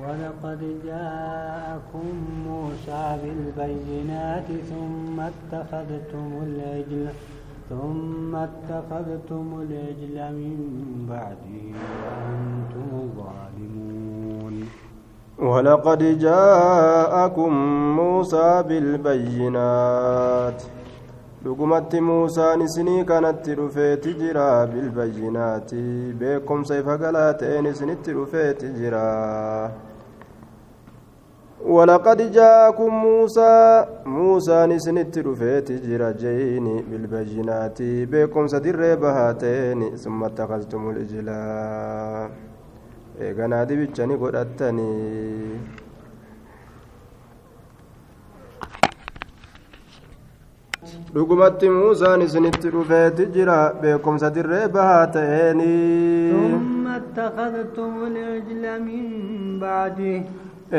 ولقد جاءكم موسى بالبينات ثم اتخذتم العجل ثم اتخذتم العجل من بعده وأنتم ظالمون. ولقد جاءكم موسى بالبينات dhugumatti muusaan isinii kanatti dhufeeti jira bilbayyinaati beekumsa ifa galaa ta'een isinitti dhufeeti jira ولقد جاءكم موسى موسى نسنت رفيت جرى جيني بالبينات بكم سدر بهاتين ثم اتخذتم الإجلاء إيغانا دي بيتشاني قدتني dhugumatti muusaan isinitti dhufeeti jira beekumsa dirree bahaa ta'eeni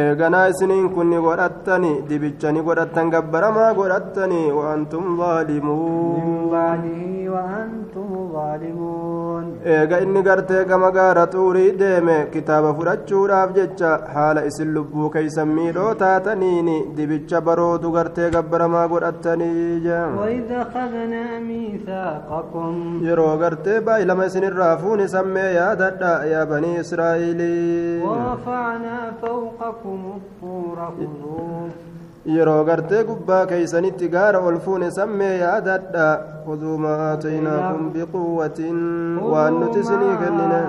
eeganaa isiniin kun ni godhattani dibicha ni godhattan gabbaramaa godhattani waantum zaalimuun eega inni gartee gama gaara xuurii deeme kitaaba fudhachuudhaaf jecha haala isin lubbuu keeysan miidhoo taataniini dibicha baroodu gartee gabbaramaa godhattanii yeroo gartee baay'ilama isinirraa fuuni sammee yaadadha yaa banii israa'ilii ورفعنا فوقكم الطور خذوه yeroo gartee gubbaa keeysanitti gaara ol fuune sammee yaadadha khuduu maa aataynaakum biquwwatin waan nuti isinii kennine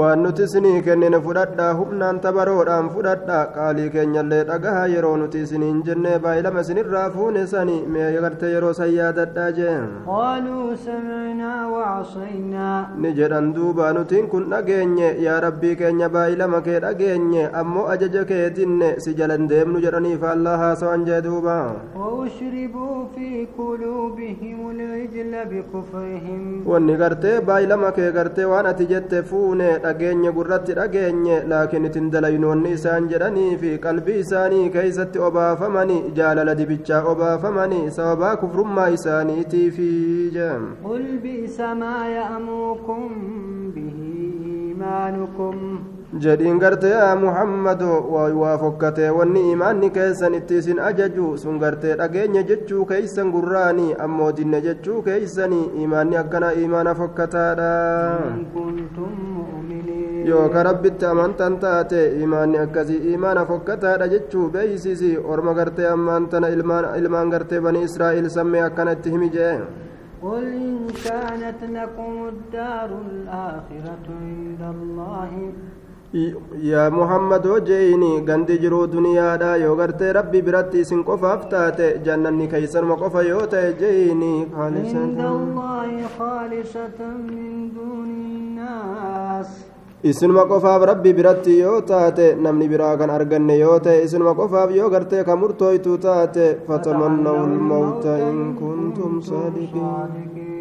waan nuti isinii kennine fudhadha humnaan tabaroodhaan fudhadha qaalii keenyallee dhagaha yeroo nuti isiniin jenne baay'ilama isinirraa fuune sani mee gartee yeroo san yaadadha jee قالوا سمعنا وعصينا ni jedhan duuba nutiin kun dhageenye yaa rabbii keenya baay'ilama kee dhageenye ammoo ajaja kee dinne si jalan deemnu jedhaniif allah haasawan jee duuba وأشربوا في قلوبهم العجل بكفرهم wanni gartee baay'ilama kee gartee waan ati jette fuune dhageenye gurratti dhageenye laakiin itin dalaynu wanni isaan jedhanii fi qalbii isaanii keeysatti obaafamani jaalala dibichaa obaafamani sababaa kufrummaa isaaniitiifi jeen قل بئس ما يأمركم به إيمانكم jedhiin gartee yaa muhammado waa fokkatee wanni imaanni keessan itti isin ajaju sun gartee dhageenye jechuu keeysan gurraani ammoo dinne jechuu keeysanii imaanni akkana imaana fokkataadha yookaan rabbitti amantan taate imaanni akkasii imaana fokkataadha jechuu beeysisi orma gartee ammaan tana ilmaan gartee bani israa'il sammee akkana itti himi jee قل إن كانت لكم الدار الآخرة عند الله yaa muhammadoo jeeyini gandi jiruu duniyaadha yoo gartee rabbi biratti isin qofaaf taate jannanni keeysanuma qofa yoo ta'e jeeyini isinuma qofaaf rabbi biratti yoo taate namni biraa kan arganne yoo ta'e isinuma qofaaf yoo gartee ka murtooytu taate fatamannawu lmawta in kuntum saadiqiin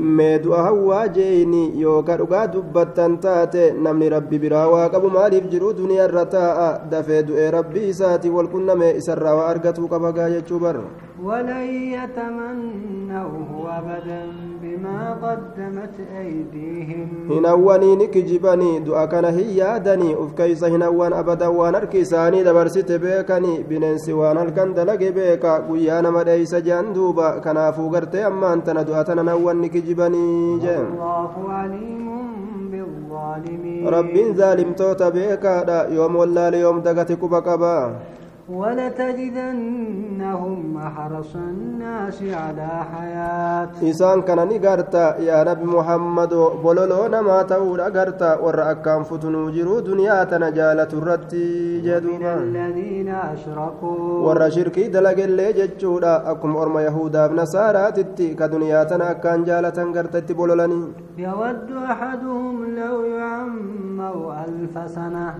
mee du'a hawwaa jeeyini yooka dhugaa dubbattan taate namni rabbi biraa waa qabu maaliif jiru duniyaa irra taa'a dafee du'ee rabbii isaati wal qunname isarraa waa argatuu qaba gaa jechuu bar ولن يتمنوه أبدا بما قدمت أيديهم. هنا واني نكجبني دعا كان هي يادني أفكيس هنا وان أبدا وان أركيساني دبرست بيكني بننسي وان الكند لقي بيكا قيانا مريس جاندوبا كان أفوغرت أما أنت ندعا تنا وان نكجبني جن. الله عليم بالظالمين. رب ظالم توتا بيكا دا يوم ولا ليوم دقتك بقبا ولتجدنهم أحرص الناس على حياة yaa nabi muhammado bololoo namaa ta'uudha garta warra akkaan futunuu jiruu duniyaa tana jaalatu irratti من jedhuuba الذين أشركوا shirkii dalagellee jechuudha akkuma orma yahudaaf nasaaraatitti ka duniyaa tana akkaan jaalatan garta itti bololanii يود أحدهم لو يعمر ألف سنة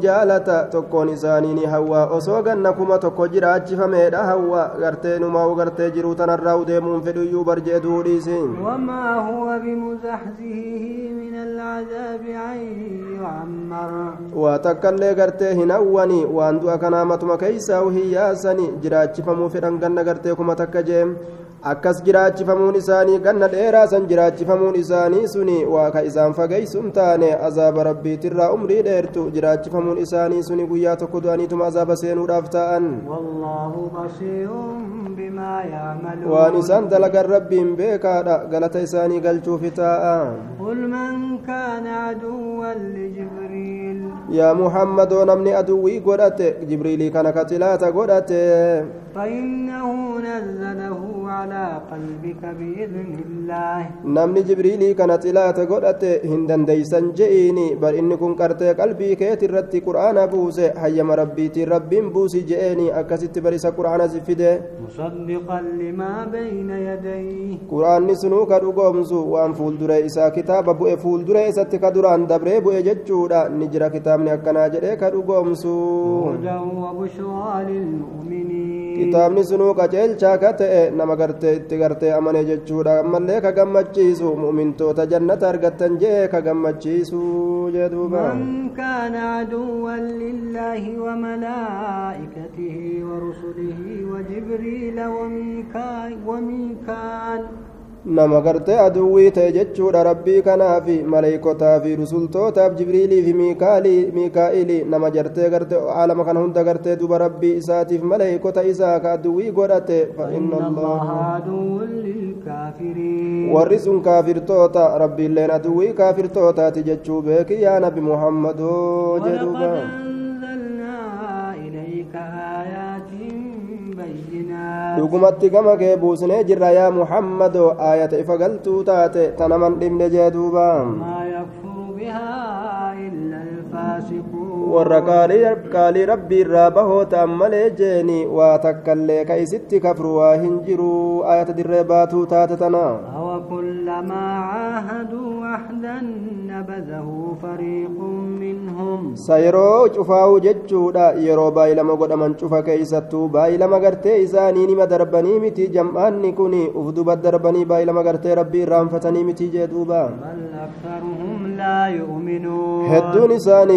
jaalata tokkoon isaanii ni hawwa osoo ganna kuma tokko jiraachifameedha hawwa gartee inumaa gartee jiruu tanarraa deemuun fedhuyyuu barjee duudhiisiin وما هو بمزحزحه من العذاب أن يعمر waa takkaillee gartee hin hawwani waan du'a kanaa matuma keeysaa hin yaasani jiraachifamuu fedhan ganna gartee kuma takka jeem akkas jiraachifamuun isaanii ganna dheeraa san jiraachifamuun isaanii suni waa ka isaan fageysun taane azaaba rabbiitirraa umrii dheertu jiraachifamuun isaanii suni guyyaa tokko du'aniituma azaaba seenuudhaaf ta'an waan isaan dalagan rabbiin beekaadha galata isaanii galchuufi taa'a yaa muhammadoo namni aduwwii godhate jibriilii kana katilaata godhate فإنه نزله على قلبك بإذن الله. نمني جبريل كانت إلا تقول هندن ديسان جئيني بل إنكم كرتي قلبي كي ترتي قرآن بوسي حيما ربي ترب بوسي جئيني أكسيت بريسا قرآن زفده مصدقا لما بين يديه قرآن نسنوك رقومسو وان فول دريسا كتاب بو فول دريسا تكدران دبري بو يججودا نجرا كتاب نيكنا جريكا رقومسو kitaabni sunuu qajeelchaa ka ta'e nama gartee itti gartee amane jechuudha ammallee ka gammachiisu mu'mintoota jannata argattan jee ka gammachiisu jee duuba من كان عدوا لله وملائكته ورسله وجبريل وميكال nama gartee aduwwii ta'e jechuudha rabbii kanaafi maleeykotaa fi rusultootaaf jibriilii fi miikaa'ilii nama jartee gartee aalama kana hunda gartee duba rabbii isaatiif maleeykota isaa ka aduwwii godhate warri sun kaafirtoota rabbiilleen aduwwii kaafirtootaati jechuu beeki yaa nabi muhammadoo jee dhugumatti gama kee buusnee jirra yaa muhammadoo aayata ifa galtuu taate tanaman dhibne jee duuba warra qaalii rabbii irraa bahoo ta'an malee jeeni waa takkallee ka isitti kafru waa hin jiru ayata dirree baatuu taate tana أوكلما عاهدوا عهدا نبذه فريق sa yeroo cufaa'u jechuudha yeroo baay'ilama godhaman cufa keeysattuu baay'ilama gartee isaanii nima darbanii miti jam'aanni kun uf duba darbanii baay'ilama gartee rabbii irraanfatanii miti jee duuba لا يؤمنون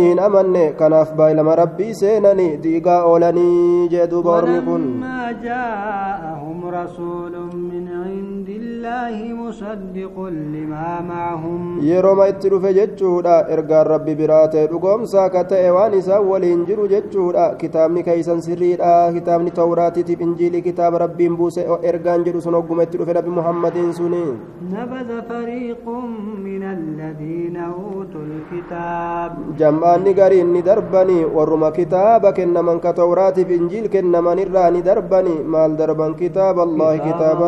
hin amanne kanaaf baay'ilama rabbii seenanii diigaa oolanii jee duuba ormi kun ولما جاءهم رسول من عند الله مصدق لما معهم dhufe jechuudha ergaan rabbi biraa ta'e dhugoomsaa ka ta'e waan isaan waliin jiru jechuudha kitaabni keeysan sirriidha kitaabni tawraatiitiif injiilii kitaaba rabbiin buuse ergaan jedhu sun hogguma itti dhufe nabi muhammadiin suni نبذ فريق من الذين أوتوا الكتاب jam'aanni gariin ni darbanii warruma kitaaba kennaman ka tawraatiif injiil kennaman irraa ni darbanii maal darban kitaaba allahi kitaaba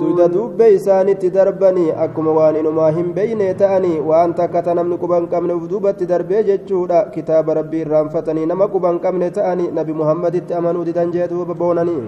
duyda dubbee isaanitti darbanii akkuma waan inumaa hin beeyne ta'anii waan takka ta namni quban qabne uf duubatti darbee jechuudha kitaaba rabbii irraanfatanii nama quban qabne ta'anii nabi muhammaditti amanuu didan jee duuba boonanii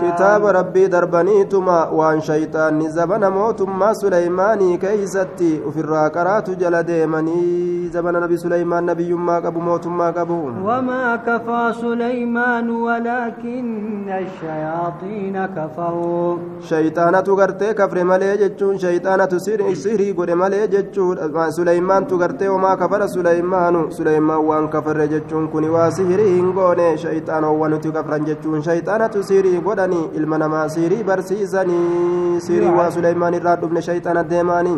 kitaaba rabbii darbaniituma waan shayxaanni zabana mootummaa suleymaanii keeysatti ufirraa qaraatu jala deemanii zabana nabi suleymaan nabiyyummaa qabu mootummaa qabu وما كفى سليمان الإيمان ولكن الشياطين كفروا. شيطانة تغرتي كفر ملجتون شيطانة تسير سيري قد ملجتون سليمان تغرتي وما كفر سليمان. سليمان وان كفر جتون كني واسيري انقوني شيطان وان تكفر جتون شيطانة تسير قدني المنما سيري برسيزني. سيري وسليمان الرادو بن شيطان الديماني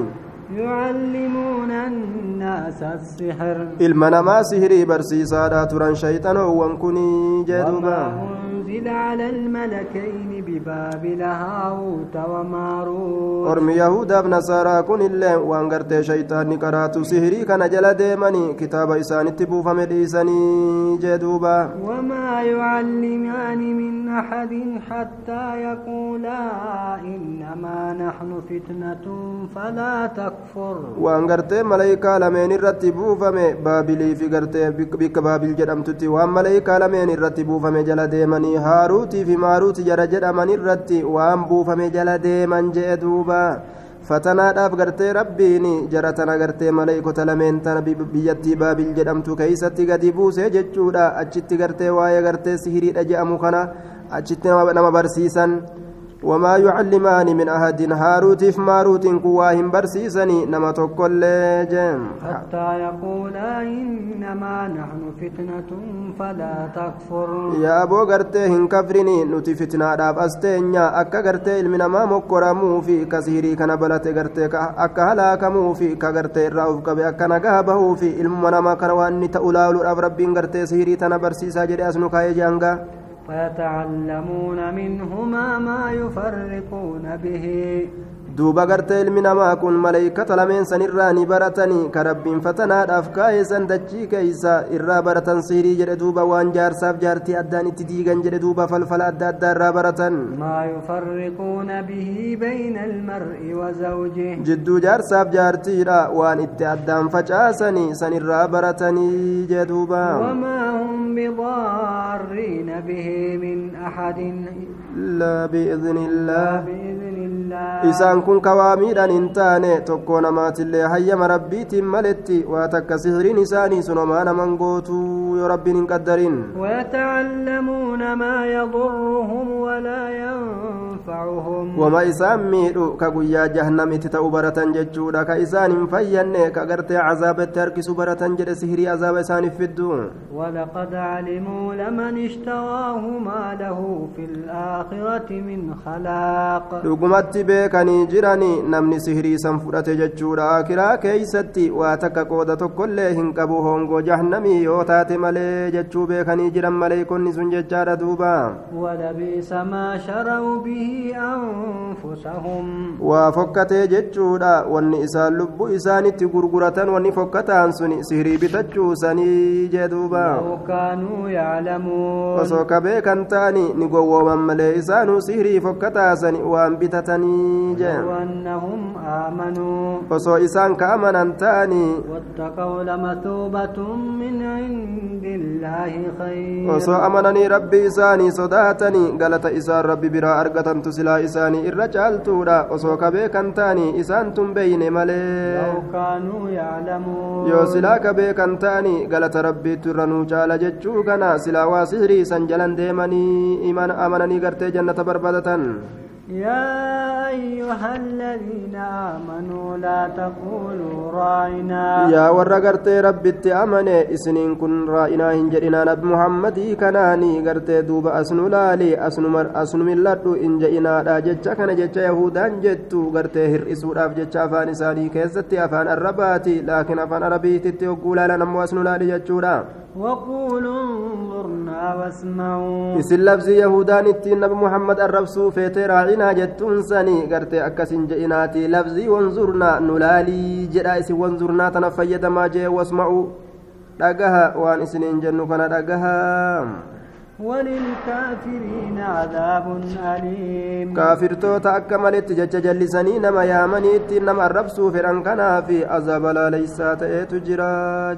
يعلمون الناس السحر namaa sihirii barsiisaadha turan shayxaanowwan kuni jeeduuba وما أنزل على الملكين ببابل هاروت وماروت yahudaaf nasaaraa kun illee waan gartee shayxaanni qaraatu sihirii kana jala deemanii kitaaba isaanitti buufame dhiisanii jee duuba وما يعلمان من أحد حتى يقولا إنما نحن فتنة فلا تكفر gartee malaayikaa lameen irratti buufame baabilii fi gartee bikka baabil jedhamtutti waan malaayikaa lameen irratti buufame jala deemanii haaruutii fi maaruuti jara jedhaman irratti waan buufame jala deeman jee duuba fatanaadhaaf gartee rabbiin jara tana gartee malaayikota lameen tana biyyattii baabil jedhamtu keeysatti gadi buuse jechuudha achitti gartee waa'ee gartee sihiriidha je'amu kana achitti nama barsiisan وما يعلمان من أحد. هاروت في ماروت كواهم برسيسني نما تقول حتى يقولا إنما نحن فتنة فلا تكفر. يا أبو غرتي هن كفرني نتي فتنة داب أستينيا. أكا غرتي إلمنا ما مكرمو في كسيري كان بلت غرتي أكا هلاكمو في كغرتي الرأوف كبي. أكا نغابه في إلمنا ما كان واني تأولالو ربين غرتي سيري تنا برسيسا جري أسنو كاي جانغا فيتعلمون منهما ما يفرقون به duuba gartee ilmi namaa kun maleeykata lameen san irraa ni baratanii ka rabbiin fatanaadhaaf kaayesan dachii keeysa irraa baratan sihirii jedhe duuba waan jaarsaaf jaartii addaan itti diigan jedhe duuba falfala adda addaa irraa baratan jidduu jaarsaaf jaartiidha waan itti addaan facaasanii san irraa baratanii jee duuba illaa biidni illaa isaan kun kawaamiidhaan hin taane tokko namaatillee hayyama rabbiitiin maletti waa takka sihiriin isaanii sunomaa naman gootuu yoo rabbiin hin qaddarin ويتعلمون ما يضرهم ولا ينفعهم ka guyyaa jahannamitti ta'u baratan jechuudha ka isaan hin fayyanne ka gartee cazaabatti harkisu baratan jedhe sihirii azaaba isaaniif fiddu ولقد علموا لمن اشتراه ما له في الآخرة من خلاق sihirii san fudhate jechuudha akiraa keeysatti waa takka qooda tokkollee hin qabu hongoo jahannamii yoo taate malee jechuu beekanii jiran maleeykonni sun jechaadha duuba ولبئس ما شروا به أنفسهم waa fokkatee jechuudha wanni isaan lubbuu isaanitti gurguratan wanni fokkataan sun sihirii bitachuu sanii jee duuba لو كانوا يعلمون osoo ka beekan ta'ani ni gowwooman sihirii fokkataasan waan bitatanii jee لو أنهم آمنوا isaan ka amanan ta'anii واتقوا لمثوبة من عند الله خير isaanii sodaatanii galata isaan rabbi biraa argatantu silaa isaanii irra caaltuudha osoo ka beekan ta'anii isaan tun beeyne malee لو كانوا يعلمون ta'anii galata rabbiitu irra nuu caala jechuu kana silaa waa sihirii san jalan deemanii iman amananii gartee jannata barbaadatan يا أيها الذين آمنوا لا تقولوا راعنا yaa warra gartee rabbitti amane isiniin kun raa'inaa hin jedhinaa nabi muhammadii kanaanii gartee duuba asnu laali asnu milladhu hin je'inaadha jecha kana jecha yahudaan jettu gartee hir'isuudhaaf jecha afaan isaanii keessatti afaan arrabaati laakiin afaan arabiititti hogguu laalan ammoo asnu laali jechuudha وقولوا انظرنا واسمعوا isin labsii yahudaan ittiin nabi muhammad arrabsuu feetee raa'inaa jettuun sanii gartee akkasin je'inaati labsii wanzurnaa nu laalii jedha isin wanzurnaa tana fayyadamaa jee wasma'u dhagaha waan isiniin jennu kana dhagaha وللكافرين عذاب أليم kaafirtoota akka malitti jecha jallisanii nama yaamaniitti nama arrabsuu fedhan kanaafi azaaba laaleysaa ta'eetu jira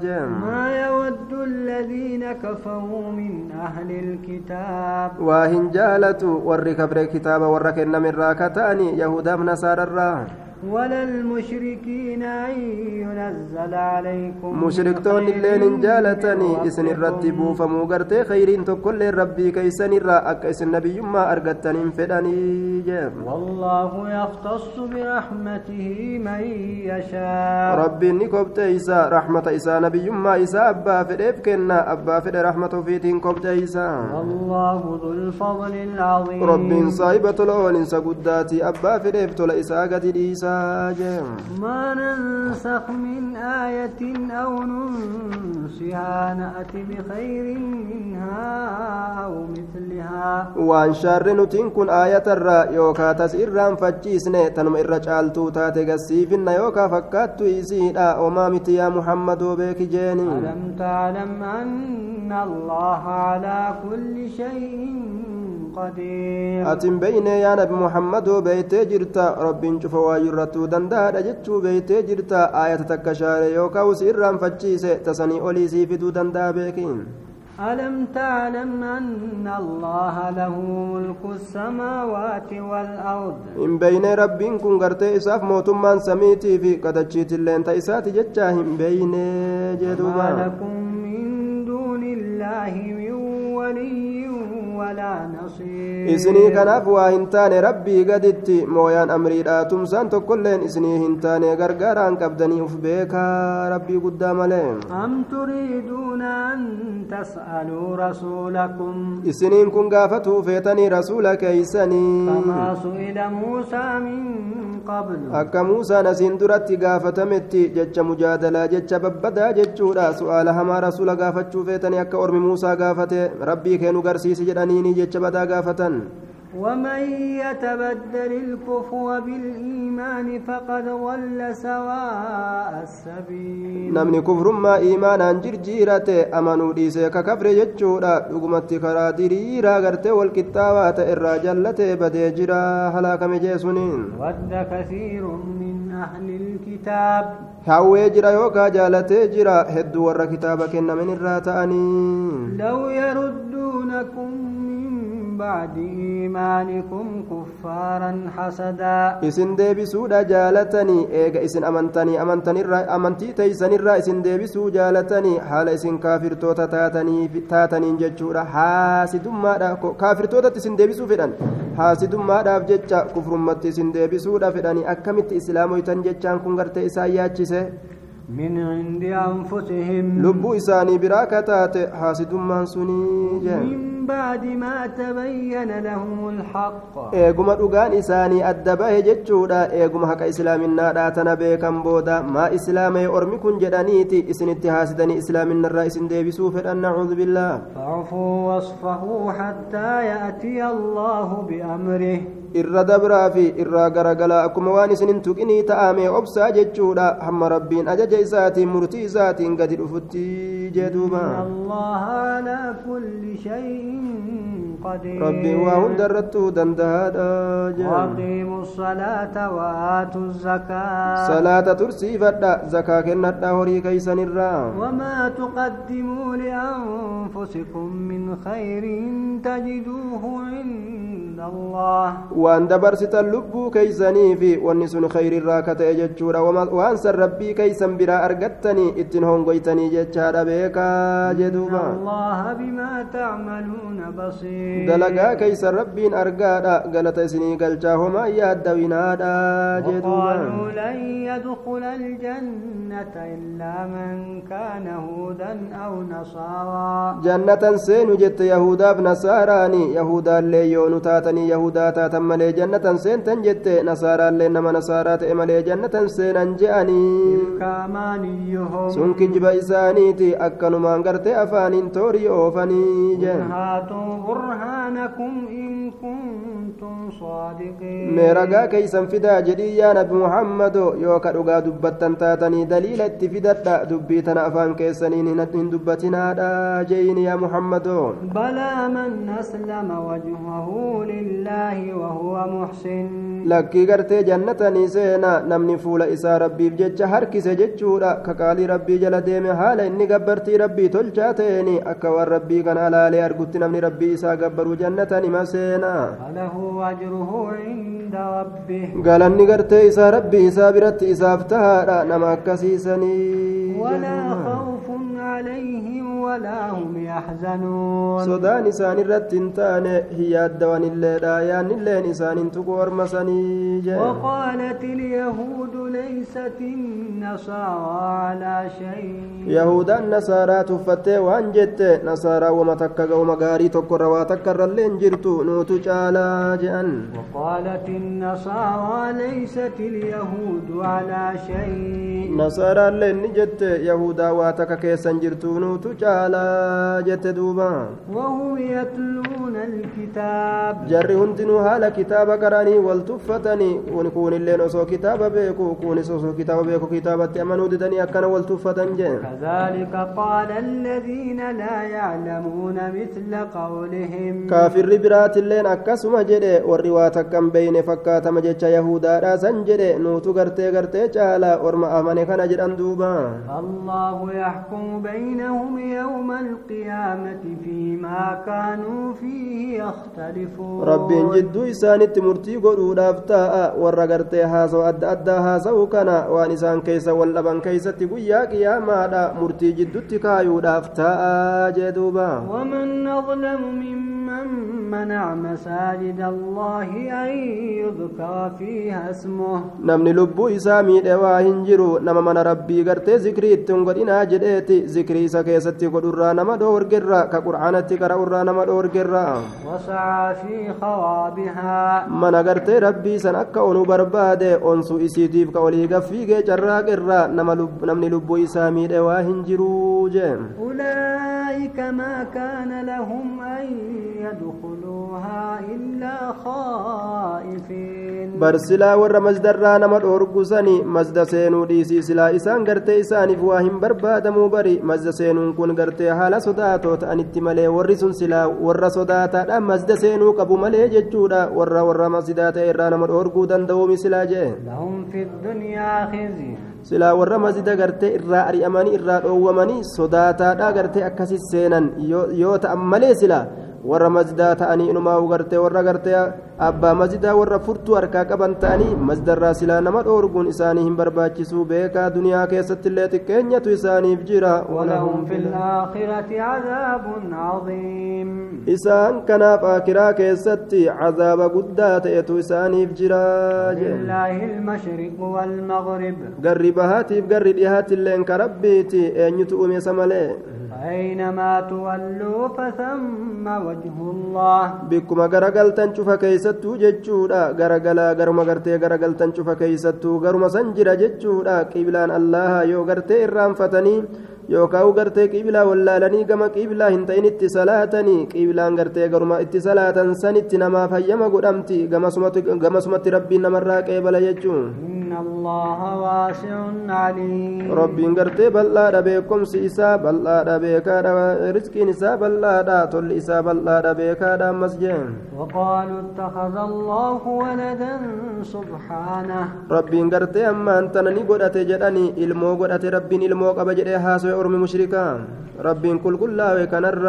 jee ما يود الذين كفروا من أهل الكتاب waa hin jaalatu warri kabre kitaaba warra kennamirraa kata'ani yahudaaf nasaararraa ولا المشركين أن ينزل عليكم مشركتون الليل إن جالتني إسن الرتب فموغرت خير تقول ربي كيسن الرا أكيس النبي ما أرقتني فدني والله يختص برحمته من يشاء. ربي نكبت إسا رحمة إسا نبي ما إسا أبا فد إبكنا أبا فد رحمة في دين كبت إسا. الله ذو الفضل العظيم. ربي صاحبة الأول إنسى قداتي أبا فد إبتل إسا قد إيسا جم ما ننسخ من آية أو ننسها نأتي بخير منها أو مثلها. وان شر نتنكن آية الرا يوكا تسئر فجيسن تنم الرجال توتا تغسيف يوكا فكات تيزين مامتي يا محمد وبيك جيني. ألم تعلم أن الله على كل شيء قدير yaa nabi muhammadoo beeytee jirta rabbiin cufa waayyurrattuu danda'aadha jechuu beeytee jirta aayata takka shaare yookaa usi irraanfachiise tasanii olii sii fiduu danda'a beekiin ألم تعلم أن الله له ملك السماوات والأرض beyne rabbiin kun gartee isaaf mootummaan samiitii fi qadachiitilleen ta isaati jechaa hin beyne jee ما لكم من دون الله من ولي ولا نصير hin taane rabbii gaditti mooyaan amriidha tumsaan tokkolleen isinii hin taane gargaaraan qabdanii uf beekaa rabbii guddaa malee أم تريدون أن تسألوا رسولكم isiniin kun gaafatuu feetanii rasuula keeysanii كما سئل موسى من قبل akka muusaan asiin duratti gaafatametti jecha mujaadalaa jecha babbadaa jechuudha su'aala hamaa rasuula gaafachuu feetanii akka ormi muusaa gaafate rabbii keenu garsiisi jedhaniini jecha badaa gaafatan ومن يتبدل الكفر بالإيمان فقد ضل سواء السبيل iimaanaan jirjiirate amanuu dhiisee ka kafre jechuudha dhugumatti karaa diriiraa gartee walqixxaawaa ta'e irraa jallatee badee jira halaakame jeesuniin ود كثير من أهل الكتاب hawwee jira yookaa jaalatee jira hedduu warra kitaaba kennamen irraa ta'anii لو يردونكم من بعد إيمانكم كفارا حسدا isin deebisuudha jaalatanii eega isin amantanii amantanirraa amantii teeysanirraa isin deebisuu jaalatanii haala isin kaafirtoota taatanii taataniin jechuudha haasidummaadha ko- kaafirtootatti isin deebisuu fedhan haasidummaadhaaf jecha kufrummatti isin deebisuudha fedhanii akkamitti islaamoytan jechaan kun gartee isaan yaachise من عند أنفسهم biraa kataate haasidummaan sunii jee من بعد ما تبين لهم الحق isaanii adda bahe jechuudha eeguma haqa islaaminaadhaa tana beekan booda maa islaamee ormi kun jedhaniiti isinitti haasidanii islaaminarraa isin deebisuu fedhan nacuudu billaah فاعفوا واصفحوا حتى يأتي الله بأمره irra dabraa fi irraa garagalaa akkuma waan isinin tuqinii ta'amee obsaa jechuudha hamma rabbiin ajaja isaatiin murtii isaatiin gadi dhufutti jee duuba إن الله على كل شيء قدير rabbiin waa hunda irrattuu الزكاة salaata tursiifadha zakaa kennadha horii keeysanirraa waan dabarsitan lubbuu keeysanii fi wanni sun khayrirraa ka ta'e jechuudha waan san rabbii keeysan biraa argattanii ittiin hongoytanii jechaadha beekaa إن jeduuba الله بما تعملون بصير dalagaa keeysan rabbiin argaadha galata isinii galchaa homaa yaaddawinaadha نصارى jannatan seenu jette yahudaaf nasaaraani yahudaallee yoonu taatanii jannatan seentan jette nasaaraallee nama nasaaraa ta'e malee jannatan seenan je'anii تلك أمانيهم sun kijiba isaaniiti akkanumaan gartee afaaniin toorii oofanii قل jeen هاتوا برهانكم إن كنتم صادقين yaa nabi muhammado yoo ka dhugaa dubbattan taatanii daliila itti fidadha dubbii tana afaan keessaniin hin- hin dubbatinaadha jeeyin yaa muhammado بلى من أسلم وجهه لله وهو محسن jannatanii seena namni fuula isaa rabbiif jecha harkise jechuudha ka qaalii rabbii jala deeme haala inni gabbartii rabbii tolchaa ta'eeni akka waan rabbii kana alaalee argutti namni rabbii isaa gabbaruu jannatan ima seena فله أجره عند ربه galanni gartee isaa rabbii isaa biratti isaaf tahaadha nama akkasiisanii ولا. خوف عليهم ولا هم يحزنون. سودان نسان الرتين تان هي الدوان اللي لا اللي نسان تقور مسني وقالت اليهود ليست النصارى على شيء. يهود النصارى تفتة وانجت نصارى ومتك قوم غاري تقر وتكر اللي انجرت نوت جالا جان وقالت النصارى ليست اليهود على شيء. نصارى لين جت يهودا واتك كيسا جرتو نوت جالا caalaa jette duuba وهم يتلون الكتاب hundinuu haala kitaaba qaranii wal tuffatanii kuunilleen osoo kitaaba beeku kuunis osoo kitaaba beeku kitaabatti amanuu didanii akkana wal tuffatan jee كذلك قال الذين لا يعلمون مثل قولهم kaafirri biraatilleen akkasuma jedhe warri waa takkan beeyne fakkaatama jecha yahudaadha san jedhe nuutu gartee gartee caala orma amane kana jedhan duuba الله يحكم بينهم يوم يوم القيامة فيما كانوا فيه يختلفون. رب جد إسان التمرتي قرود أفتاء ورقرت هذا وأد أدى هذا وكان وانسان كيس واللبن كيس تقويا قياما دا مرتي جد تكايو أفتاء جدوبا. ومن أظلم ممن منع مساجد الله أن يذكر فيها اسمه. نمن لبو إسامي دواهن جرو نمم ربي قرتي ذكري تنقل إنا جديتي ذكري سكيستي godhurraa nama dhoorgerra ka qur'aanatti qara'urraa nama dhoorgerra وسعى في خوابها mana gartee rabbii san akka onu barbaade onsu isiitiif ka olii gaffiigee carraaqirra nama lub- namni lubbuu isaa miidhe waa hin jiruu jee أولئك ما كان لهم أن يدخلوها إلا خائفين isaan gartee isaaniif waa hin barbaadamuu bari masda seenuun kun gartee haala sodaatoo ta'anitti malee warri sun silaa warra sodaataadha masda seenuu qabu malee jechuudha warra warra masjidaa ta'e irraa nama dhoorguu danda'uumi silaa خزي silaa warra masjida gartee irraa ari'amanii irraa dhoowwamanii sodaataadha gartee akkasi seenan yoo ta'an malee silaa warra masjidaa ta'anii inumaa gartee warra gartee abbaa masjidaa warra furtuu harkaa qaban ta'anii masjidarraa silaa nama dhoorguun isaanii hin barbaachisuu beekaa duniyaa keessatti illee xiqqeenyatu isaaniif jira ولهم في الآخرة عذاب عظيم isaan kanaaf akiraa keessatti cazaaba guddaa ta'etu isaaniif jira garri bahaatiif garri dhihaatilleen ka rabbiiti eenyutu uumesa malee فأينما تولوا فثم وجه الله bikkuma garagaltan cufa keeysattuu jechuudha garagalaa garuma gartee garagaltan cufa keeysattuu garuma san jira jechuudha qiblaan allaha yoo gartee irraanfatanii yookaan gartee qiblaa wallaalanii gama qiblaa hin ta'initti salaatanii qiblaan gartee garuma itti salaatan sanitti namaaf hayyama godhamti gamasumatti rabbiin namarraa qeebala jechuun الله واسع عليم. رب غرتي بل لا بكم سيسا بل لا بك رزق نسا بل لا تل اسا بل مسجد وقالوا اتخذ الله ولدا سبحانه. رب غرتي اما انت نني غدت جدني علم غدت ربي علم قبجد ها سو ارمي مشركا. رب كل كل وكنر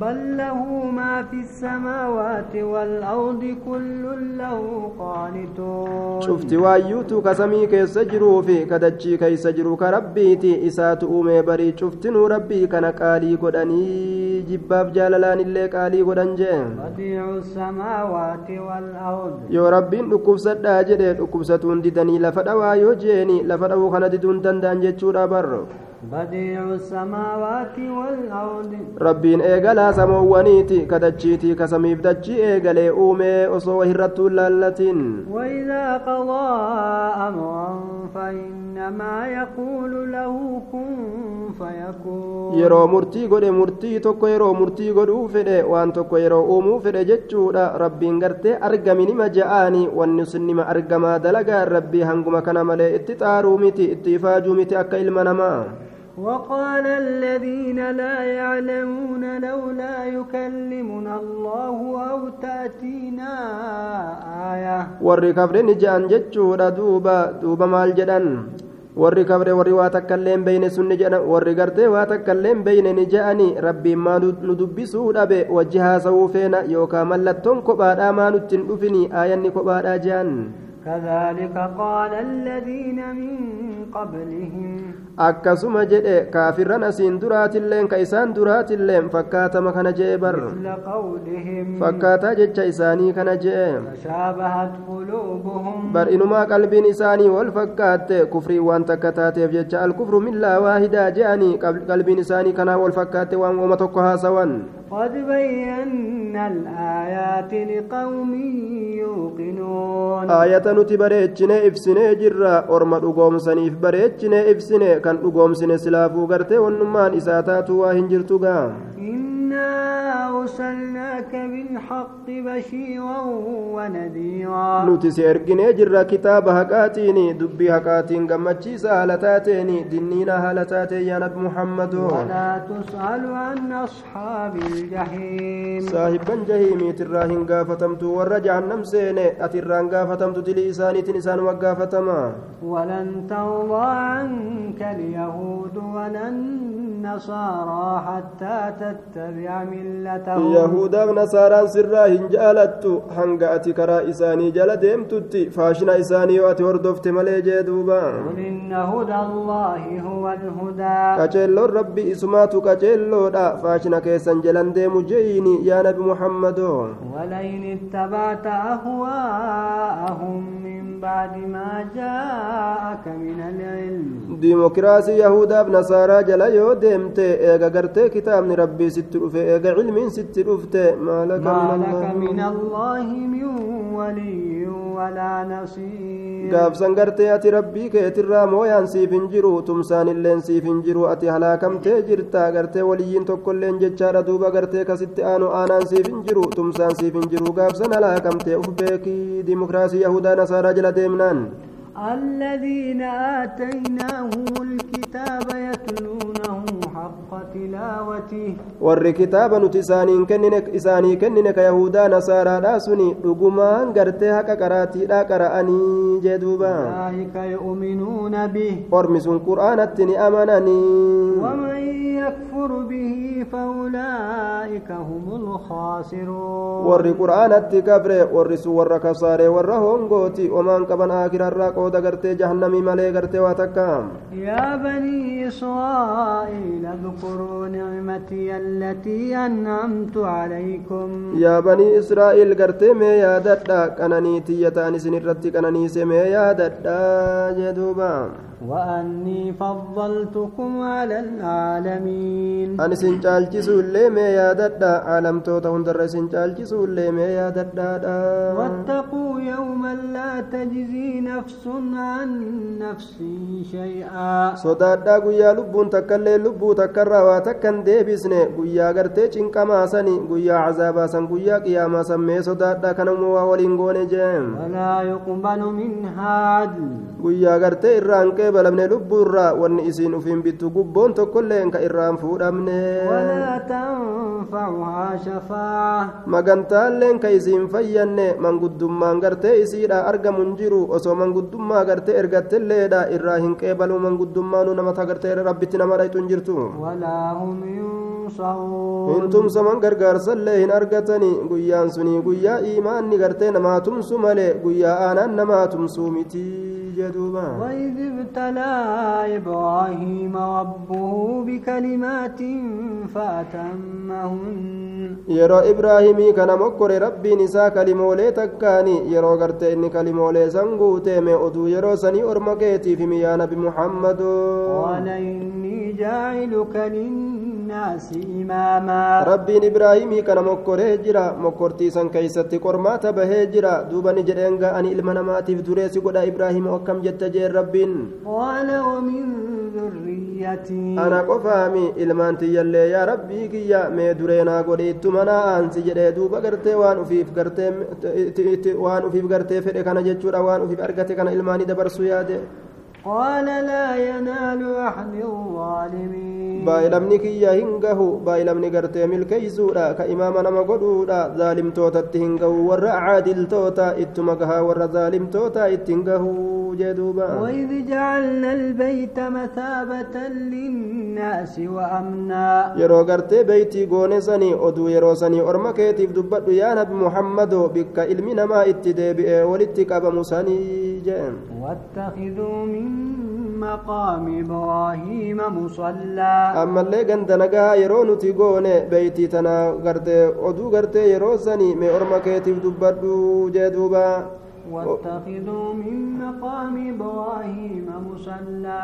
بل له ما في السماوات والارض كل له قانتون. شفتي وايو guutuu ka samii keessa jiruu fi ka dachii keessa jiru ka rabbiiti isaatu uumee barii cuftinuu rabbii kana qaalii godhanii jibbaaf jaalalaan illee qaalii godhan jeen. Yoo rabbiin dhukkubsadhaa jedhee dhukkubsatuun didanii lafa dhawaa yoo jeeni lafa dhawuu kana diduun danda'an jechuudha barro. بديع السماوات والأرض rabbiin eegalaa samoowwaniiti kadachiitii kasamiif dachii eegalee uumee osoo hirrattuu laallatiin وإذا قضى أمرا فإنما يقول له كن فيكون tokko yeroo murtii godhuu fedhe waan tokko yeroo uumuu fedhe jechuudha rabbiin gartee argami nima ja'aani wanni sun nima argamaa dalagaa rabbii hanguma kana malee itti xaaruu miti itti ifaajuu miti akka ilma namaa وقال الذين لا يعلمون لولا يكلمنا الله أو تأتينا آية maal jedhan warri kabre warri waa takkaillee hin beyne sun ni jedhan warri gartee waa takkaillee hin beyne ni ja'ani rabbiin maa nu dubbisuu dhabe wajji haasa'uu feena yookaan mallattoon kophaadhaa maa nutti hin dhufini aayanni kophaadhaa je'an كذلك قال الذين من قبلهم. أكسم جئ كافرا نسين درات اللين كيسان درات اللين فكات ما كان جئ مثل قولهم. فكات جئ كيساني كان جئ تشابهت قلوبهم. بر إنما قلب نساني والفكات كفري وانت كتات يفجج الكفر من لا واحدة جاني قلب نساني كان والفكات وامتكها سوان قد بينا الآيات لقوم يوقنون ibsinee jirra orma dhugoomsaniif bareechinee ibsine kan dhugoomsine silaafuu gartee wannummaan isaa taatu waa hin jirtu gaa إنا أرسلناك بالحق بشيرا ونذيرا jirra kitaaba haqaatiin dubbii haqaatiin gammachiisa haala taateen dinniina haala taateen yaa nabi muhammadoo ولا تسأل عن أصحاب الجحيم hin gaafatamtu warra jahannam seene atirraa hin gaafatamtu dilii isaaniitiin isaan waggaafatama ولن ترضى عنك اليهود ولا النصارى حتى تتبع sirraa hin jaalattu hanga ati karaa isaanii jala deemtutti faashina isaanii yoo ati hordofte malee jee duuba قل إن هدى الله هو الهدى qaceelloon rabbi isumaatu qaceelloodha faashina keessan jalan deemu jeeyini yaa nabi muhammadoo ولئن اتبعت أهواءهم من بعد ما جاءك من العلم nasaaraa jala yoo deemte eega gartee kitaabni rabbii sitti dhufe eega cilmiin sitti dhufte maalaka ما min لك من الله من ولي ولا نصير gaafsan gartee ati rabbii keetirraa mooyaan siif hin jiru tumsaan illeen siif hin jiru ati halaakamtee jirta gartee waliyyiin tokkolleen jechaadha duuba gartee kasitti aanu aanaan siif hin jiru tumsaan siif hin jiru gaafsan halaakamtee uf beekii dimokiraasii yahudaa nasaaraa jala deemnaan الذين آتيناهم الكتاب تلاوته warri kitaaba nuti isaanii kennine ka yahudaa nasaaraadhaa suni dhugumaan gartee haqa qaraatiidhaa qara'anii jee duuba ormi sun qur'aanatti ni amananii warri qur'aanatti gabre warri sun warra kasaaree warra hongooti omaan qaban aakirarraa qooda gartee jahannamii malee gartee waa takka نعمتي التي أنعمت عليكم banii israa'iil gartee mee yaadadha qananii tiyya ta'an isin irratti qananiise mee yaadadha jee duuba وأني فضلتكم على العالمين an isin caalchisu illee mee yaadadha caalamtoota hundarra isin caalchisu illee mee yaadadhaadha واتقوا يوما لا تجزي نفس عن نفس شيئا lubbuu takkarraa waa takkan deebisne guyyaa gartee cinqamaa sani guyyaa cazaabaa san guyyaa qiyaamaa san mee sodaadhaa kanammoo waa waliin goone jeem ولا يقبل منها عدل guyyaa illee balabne lubbuu irraa wanni isiin ufiin bittu gubboon tokkollee ka irraan fuudhamne. Magantaalleen ka isiin fayyanne manguddummaan gartee isiidha argamu hin jiru osoo manguddummaa gartee ergattelleedha irraa hin qeebalu manguddummaanu namata gartee rabbitti nama dhayxu hin jirtu. Hin tumsaman gargaarsallee hin argatani guyyaan sunii guyyaa imaanni gartee namaa tumsu malee guyyaa aanaan namaa tumsuu mitii جدوبا وإذ ابتلى إبراهيم ربه بكلمات فأتمهن. يرى إبراهيم كان مكر ربي نسا كلمولي تكاني. يرى غرت إن كلمولي سنقو تيمي أدو يرى سني أرمكيتي في ميانا بمحمد قال إني جاعلك للناس إماما. ربي إبراهيم كان مكر هجرا مكرتي سن كيستي كرمات بهجرا دوبا نجرينغا أني إلمنا ماتي في دوريسي قد إبراهيم akkam jette jeen rabbiin قال ومن ذريتي ana qofaami ilmaan tiyyallee yaa rabbii kiyya mee dureenaa godhe ittuma naa aansi jedhee duuba gartee waan ufiif gartee itti- itti- waan ufiif gartee fedhe kana jechuudha waan ufiif argate kana ilmaanii dabarsuu yaade قال لا ينال أحد الظالمين gahu baay'ilamni gartee milkeeysuudha ka imaama nama godhuudha zaalimtootatti hin gahu warra caadiltoota ittuma gahaa warra zaalimtoota itti hin gahu jee duuba وإذ جعلنا البيت مثابة للناس وأمنا yeroo gartee beeytii goone sanii oduu yeroo sanii orma keetiif dubbadhu yaa nabi muhammadoo bikka ilmi namaa itti جان واتخذوا من مقام إبراهيم مصلى. أما اللي قند نقا تيقون بيتي تنا غرد أدو غرد يروساني مي أرمكي بردو جدوبا. واتخذوا من مقام إبراهيم مصلى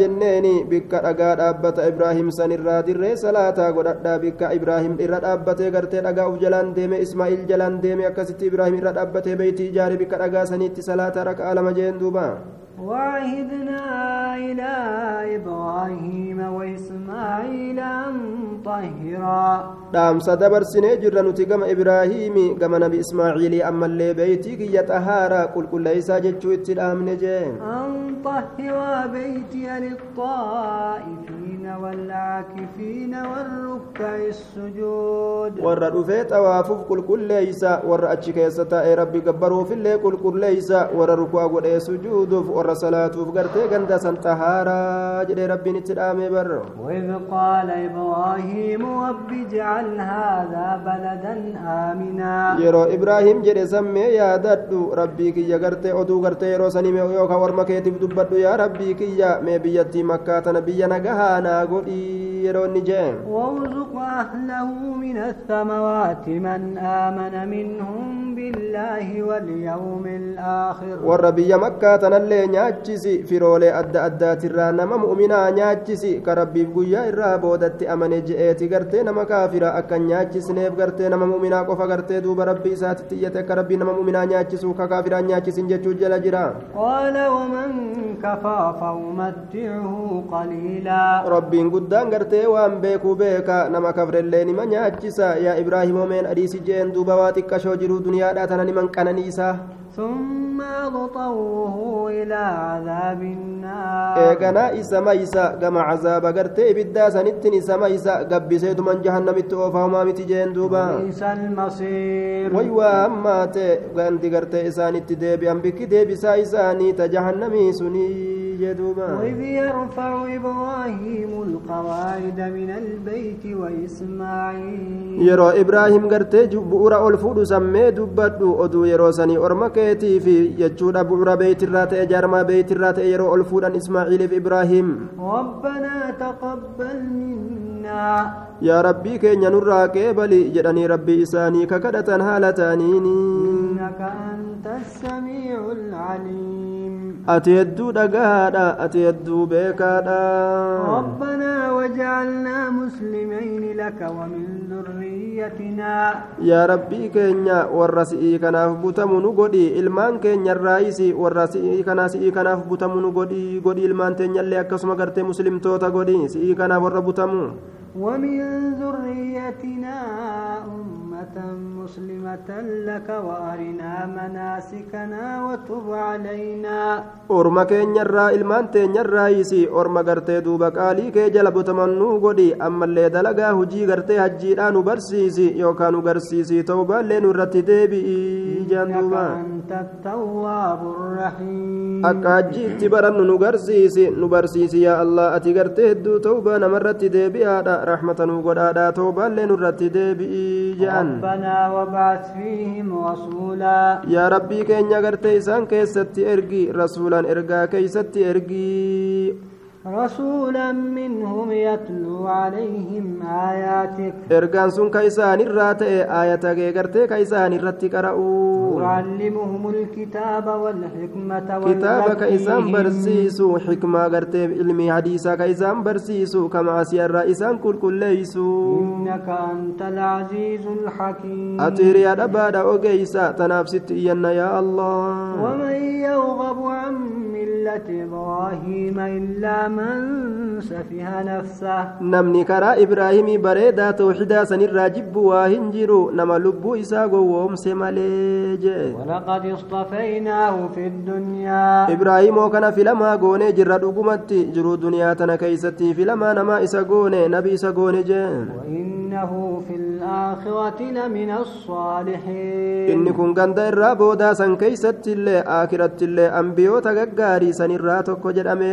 jenneeni bikka dhagaa dhaabbata ibraahim san irraa dirree salaataa godhadhaa bikka ibraahim irra dhaabbatee gartee dhagaa uf jalaan deeme ismaa'iil jalaan deeme akkasitti ibraahim irra dhaabbatee beeytii ijaare bikka dhagaa saniitti salaataa raka'aa lama jeen duuba وعهدنا إلى إبراهيم وإسماعيل أن طهرا. نعم، دام سدبر سنه جرا نتقم إبراهيم قم نبي إسماعيل أما اللي بيتك يتهارا قل كل ليس جتشو اتلام نجين أن طهرا بيتي للطائفين والعاكفين والركع السجود. ورد في توافف قل كل ليس. ورد أتشك يستاء ربي قبره في الليل قل كل ليس. ورد ركوا قل سجود. ورد warra salaatuuf gartee ganda san xahaaraa jedhee rabbiin itti dhaamee barro وإذ قال إبراهيم رب اجعل هذا بلدا آمنا yeroo ibraahim jedhe sammee yaadadhu rabbii kiyya gartee oduu gartee yeroo sanii mee yookaan warma keetiif dubbadhu yaa rabbii kiyya mee biyyattii makkaa tana biyya nagahaa naa godhii yeroo inni jee وارزق أهله من الثمرات من آمن منهم بالله واليوم الآخر biyya makkaa tanallee nyaachisi firoolee adda addaatirraa nama mu'uminaa nyaachisi ka rabbiif guyyaa irraa boodatti amane je'eeti gartee nama kaafira akka nyaachisneef gartee nama mu'uminaa qofa gartee duuba rabbii isaatti xiyyate akka rabbii nama mu'uminaa nyaachisu ka kaafiraa nyaachisin jechuu jala jira. Rabbiin guddaan gartee waan beekuu beeka nama kafrellee nima nyaachisa. Yaa ibraahimoomeen adiisi je'een duuba waa xiqqashoo jiru duniyaadhaa tana niman qananiisaa? ثم أضطره إلى عذاب النار. إيه قناء سميسا قم عذاب قرتي بدا سنتني سميسا قبي سيد من جهنم التوفى وما متجين دوبا. ليس المصير. ويوا أما تي قنتي قرتي سانتي ديبي أم بك ديبي سايساني تجهنمي سنين جدوبا وإذ يرفع إبراهيم القواعد من البيت وإسماعيل. يرى إبراهيم قرتي بؤرا ألفود سمي دبتو أدو. يرى سني أرمكيتي في يجود بؤرا بيت الرات أجار ما بيت الرات. يرى ألفود إسماعيل في إبراهيم. ربنا تقبل مني yaa rabbii keenya nurraa qeebali jedhanii rabbii isaanii kakadhatan haala ta'aniini. Ati hedduu dhagahaadha ati hedduu beekaadha. Yaa rabbii keenya warra si'ii kanaaf butamu nu godhi. Ilmaan keenyarraayisi warra si'ii kanaa si'ii kanaaf butamu nu godhi. Godhi ilmaan teenyallee akkasuma gartee muslimtoota godhi. Si'ii kanaaf warra butamu. ومن ذريتنا أمة مسلمة لك وأرنا مناسكنا وتب علينا orma keenyarraa ilmaan teenyarraayisi orma gartee duuba qaalii kee jala butaman nu godhi ammallee dalagaa hujii gartee hajjiidhaa nu barsiisi yookaan nu garsiisi ta'ubaallee nu irratti deebi'i jaan إنك duuba أنت التواب الرحيم barsiisi yaa allah ati gartee hedduu ta'ubaa namarratti deebi'aadha raxmata nu godhaadha ta'ubaallee nu irratti deebi'i jaan ربنا وابعث فيهم رسولا yaa rabbii keenya gartee isaan keessatti ergi rasuulaan ergaa keeysatti ergii رسولا منهم يتلو عليهم آياتك. إرغان سن كيسان الرات آياتك إغرت كيسان الرات وعلمهم الكتاب والحكمة كتاب كيسان برسيسو حكمة غرت علمي حديثة كيسان برسيسو كما سيار رئيسان كل كل ليسو إنك أنت العزيز الحكيم. أتري أبادا أغيسا تنافسي تيانا يا الله ومن يرغب عن ملة إبراهيم إلا من سفه نفسه ibraahimii bareedaa tawxidaa sanirraa jibbu waa hin jiru nama lubbuu isaa gowwoomse malee jee ولقد اصطفيناه في الدنيا ibraahimoo kana filamaa goonee jirra dhugumatti jiruu duniyaa tana keeysatti filamaa namaa isa goone nabi isa goone jee وإنه في الآخرة لمن الصالحين inni kun ganda irraa boodaa san keeysatti illee aakiratti illee ambiyoota gaggaarii san irraa tokko jedhamee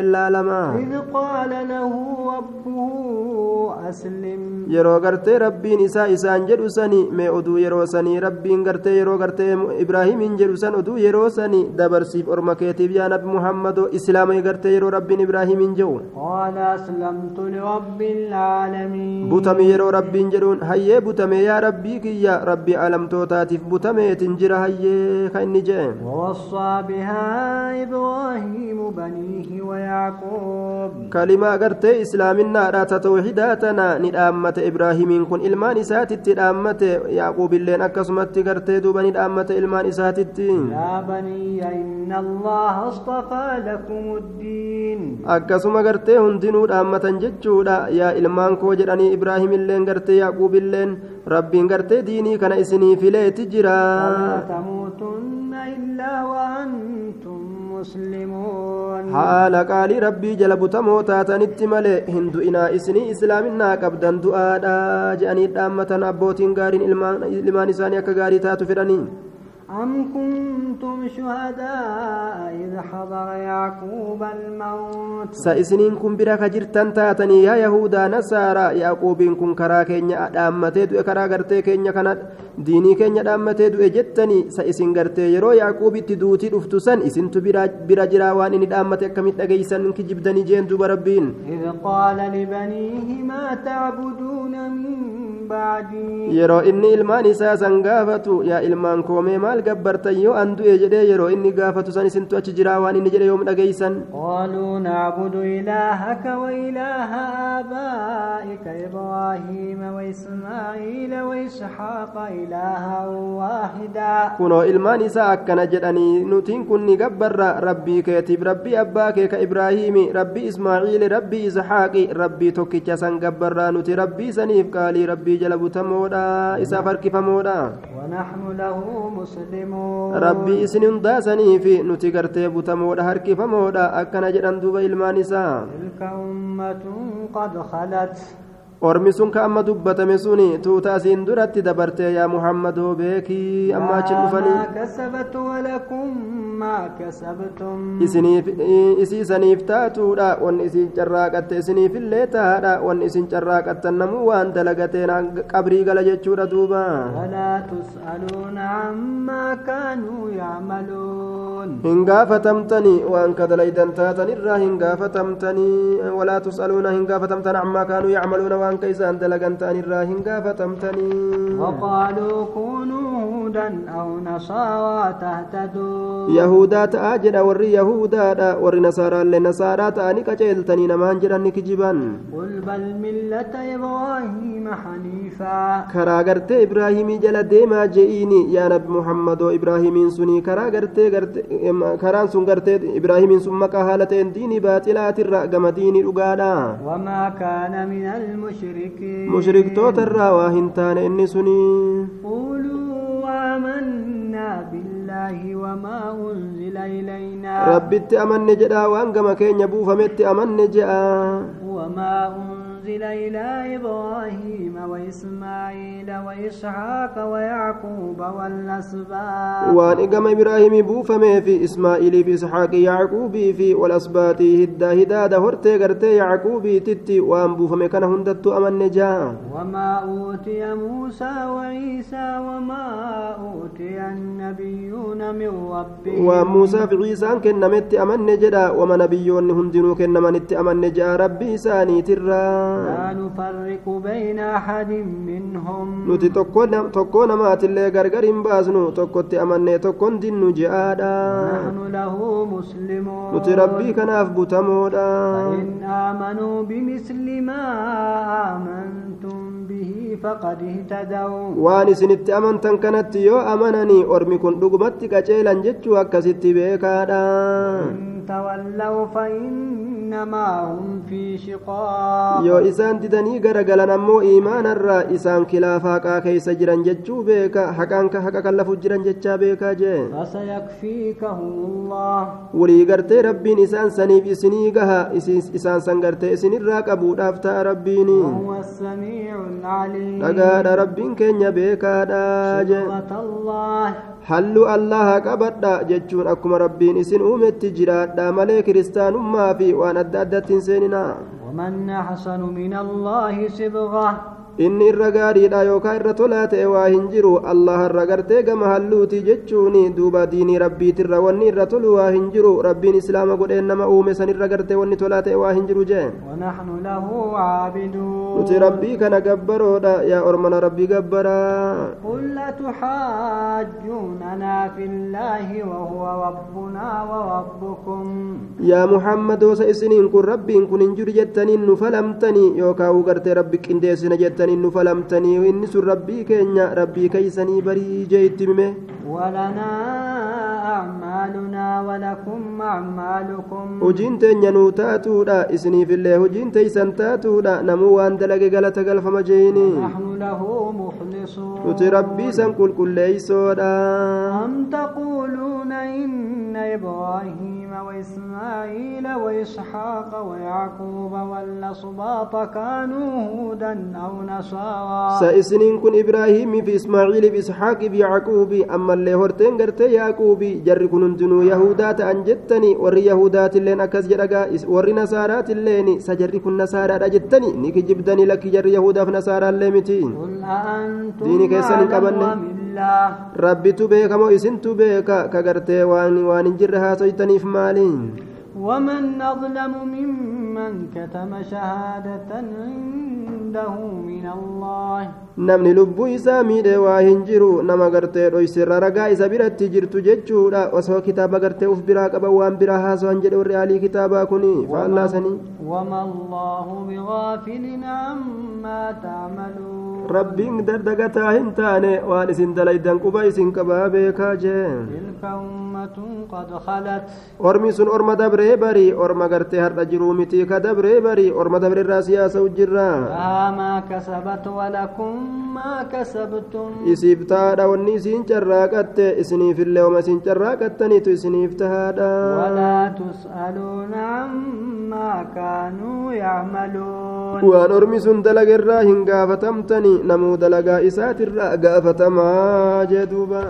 وإذ قال له ربه أسلم. يرو غرت ربي نساء إسان جرساني ما أدو يروساني ربي غرت يرو غرت إبراهيم إن جرسان أدو يروساني دبر سيف أرمكيتي يا نبي محمد إسلام غرت يرو ربي إبراهيم إن جو قال أسلمت لرب العالمين. بوتم يرو ربي إن جرون هيا بوتم يا ربي كي يا ربي ألم توتاتف بوتم تنجر هيا خين جيم ووصى بها إبراهيم بنيه ويعقوب. Islaaminaadha ta tawxidaa tana ni dhaammate ibraahimiin kun ilmaan isaatitti dhaammate yaaquubilleen akkasumatti gartee duuba ni dhaammate ilmaan isaatitti يا بني إن الله اصطفى لكم الدين akkasuma gartee hundinuu dhaammatan jechuudha yaa ilmaan koo jedhanii ibraahimilleen gartee yaaquubilleen rabbiin gartee diinii kana isinii fileeti jira ولا تموتن إلا وأنتم مسلمون haala qaalii rabbii jala butamoo taatanitti malee hin du'inaa isinii islaaminaa qabdan du'aadha je'anii dhaammatan abbootiin gaariin ilmaan ilmaan isaanii akka gaarii taatu fedhanii أم كنتم شهداء إذ حضر يعقوب الموت sa isiniin kun bira ka jirtan taatanii yaa yahudaa nasaara yaaquubiin kun karaa keenya dhaammatee du'e karaa gartee keenya kana diinii keenya dhaammatee du'e jettanii sa isin gartee yeroo yaaquubitti duutii dhuftu san isintu bira jiraa waan inni dhaammate akkamitti dhageeysan kijibdanii jeen duba rabbiin إذ قال لبنيه ما تعبدون من بعدي yeroo inni ilmaan isaa san gaafatu yaa ilmaan koomee maal gabbartan yoo an du'e jedhee yeroo inni gaafatu san isintu achi jiraa waan inni jedhe yoom dhageeysan قالوا نعبد إلهك وإله آبائك إبراهيم وإسماعيل وإسحاق إلها واحدا isaa akkana jedhanii nutiin kun ni gabbarra rabbii keetiif rabbii abbaa kee ka ibraahiimi rabbii ismaaciili rabbii ishaaqi rabbii tokkicha san gabbarraa nuti rabbii saniif qaalii rabbii jala butamoodha isaaf harkifamoodha ونحن له مسلمون rabbii isin hundaa saniifi nuti gartee butamoodha harkifamoodha akkana jedhan duuba ilmaan isaa تلك أمة قد خلت ormi sun ka amma dubbatame suni tuuta asiin duratti dabarte yaa muhammadoo beekii amma achi لها dhufanii isiniif isiisaniif taatuudha wanni isin carraaqatte isiniifillee tahaadha wanni isin carraaqattan namuu waan dalagateen qabrii gala jechuudha duuba hin gaafatamtanii waan kadalaydan taatan irraa hin gaafatamtanii walaa tus'aluuna hin gaafatamtan ammaa kaanuu yacmaluuna waan ka isaan dalagan ta'an irraa hin gaafatamtanii وقالوا كونوا هودا أو نصارى تهتدوا yahudaa ta'aa jedha warri yahudaadha warri nasaaraallee nasaaraa ta'anii qaceeltanii namaan jedhan ni kijiban قل بل ملة إبراهيم حنيفا karaa gartee ibraahimii jala deemaa je'iini yaa nabi muhammadoo ibraahimiin sunii karaa gartee karaan sun gartee ibraahimiin sun maqaa haala ta'een diinii baaxilaatirra gama diinii dhugaadha وما كان من المشركين mushriktoota irraa waa hin taane inni sunii rabbitti amanne jedhaa waan gama keenya buufametti amanne jedha أنزل إلى إبراهيم وإسماعيل وإسحاق ويعقوب والأسباط. وأنقم إبراهيم بوفم في إسماعيل في إسحاق يعقوب في والأسباط. هدا هدا دهرت قرت يعقوب تتي. وأن بوفم كان هندت أم النجاة وما أوتي موسى وعيسى وما أوتي النبيون من ربهم. وموسى في عيسى كن نمت أم النجاة وما نبيون هندنو كن نمت أم النجاة ربي ساني. ترى لا نفرق بين أحد منهم nam- tokkoo namaatillee gargar hin baasnu tokkotti amannee tokkon dinnu je'aadha نحن له مسلمون nuti rabbii kanaaf butamoodha فإن آمنوا بمثل ما آمنتم به فقد اهتدوا isinitti amantan kanatti yoo amananii ormi kun dhugumatti qaceelan jechuu akkasitti beekaadha إن تولوا فإنما هم في شقاء يو إسان تدني غرقل نمو إيمان الرا إسان كلافا كاكي سجران ججو بيكا حقانك حقاك اللفو جران ججا بيكا جي فسيكفيكهم الله ولي غرتي ربي إسان سنيب إسني إسان سن إسن الراك دافتا ربي وهو السميع العليم لقاد ربي كن يبيكا داجي الله halluu allaha qabadha jechuun akkuma rabbiin isin uumetti jiraadha malee kiristaanummaa fi waan adda addatti hin seeninaa ومن أحسن من الله صبغة inni irra gaariidha yookaan irra tolaa ta'e waa hin jiru allah irra gartee gama halluuti jechuun duuba diinii rabbiitirra wanni irra tolu waa hin jiru rabbiin islaama godheen nama uume san irra gartee wanni tolaa ta'e waa hin jiru jee ونحن له عابدون nuti rabbii kana gabbaroodha yaa ormana rabbii gabbaraa قل أتحاجوننا في الله وهو ربنا وربكم kun rabbiin kun hin jiru jettaniin nu falamtanii yookaan gartee rabbi qindeessina jettaniin nu falamtanii inni sun rabbii keenya rabbii keeysanii barii jee itti mime ولنا أعمالنا ولكم أعمالكم. وجين تين ينو إسني في الله وجين تيسن تاتو لا نمو أن دلق غلط غلف نحن له مخلصون وتربي سن كل كل ليسورا أم تقولون إن إبراهيم وإسماعيل وإسحاق ويعقوب والأصباط كانوا هودا أو نصارا سإسنين كن إبراهيم في إسماعيل في إسحاق في يعقوب أما ammallee horteen gartee yaaquubii jarri kun hundinuu yahudaa ta'an jettani warri yahudaatilleen akkas jedhagaa warri nasaaraatilleen sa jarri kun nasaaraadha jettani ni kijibdanii lakki jarri yahudaaf nasaaraallee miti أعلم قبلني. أم الله rabbitu beekamoo isintu beeka ka gartee waan hin jirre haasoytaniif maaliin ومن أظلم ممن كتم شهادة عنده من الله. نمني لبو إسامي دي واهن جيرو نما غرتي روي سر رغا إسا برا تجير تجيجو دا وسو كتابا غرتي وف برا كبا وان برا هاسو انجد ورعالي كتابا كوني فالنا سني. وما الله بغافل عما تعملون. ربي اندر دغتا هنتاني وان اسن دلائد دنك وبايسن كبا بيكا جين تلك أمة قد خلت. ورمي سن أرمى دبره barii orma gartee har'a jiruu miti ka dabree barii orma dabre irraa siyaasa ujjirraa لها ما كسبت ولكم ما كسبتم isiif tahaadha wanni isiin carraaqatte isiniifillee oma isin carraaqattaniitu isiniif tahaadha ولا تسألون عما كانوا يعملون waan ormi sun dalaga irraa hin gaafatamtani namuu dalagaa isaatirraa gaafatamaa jee duuba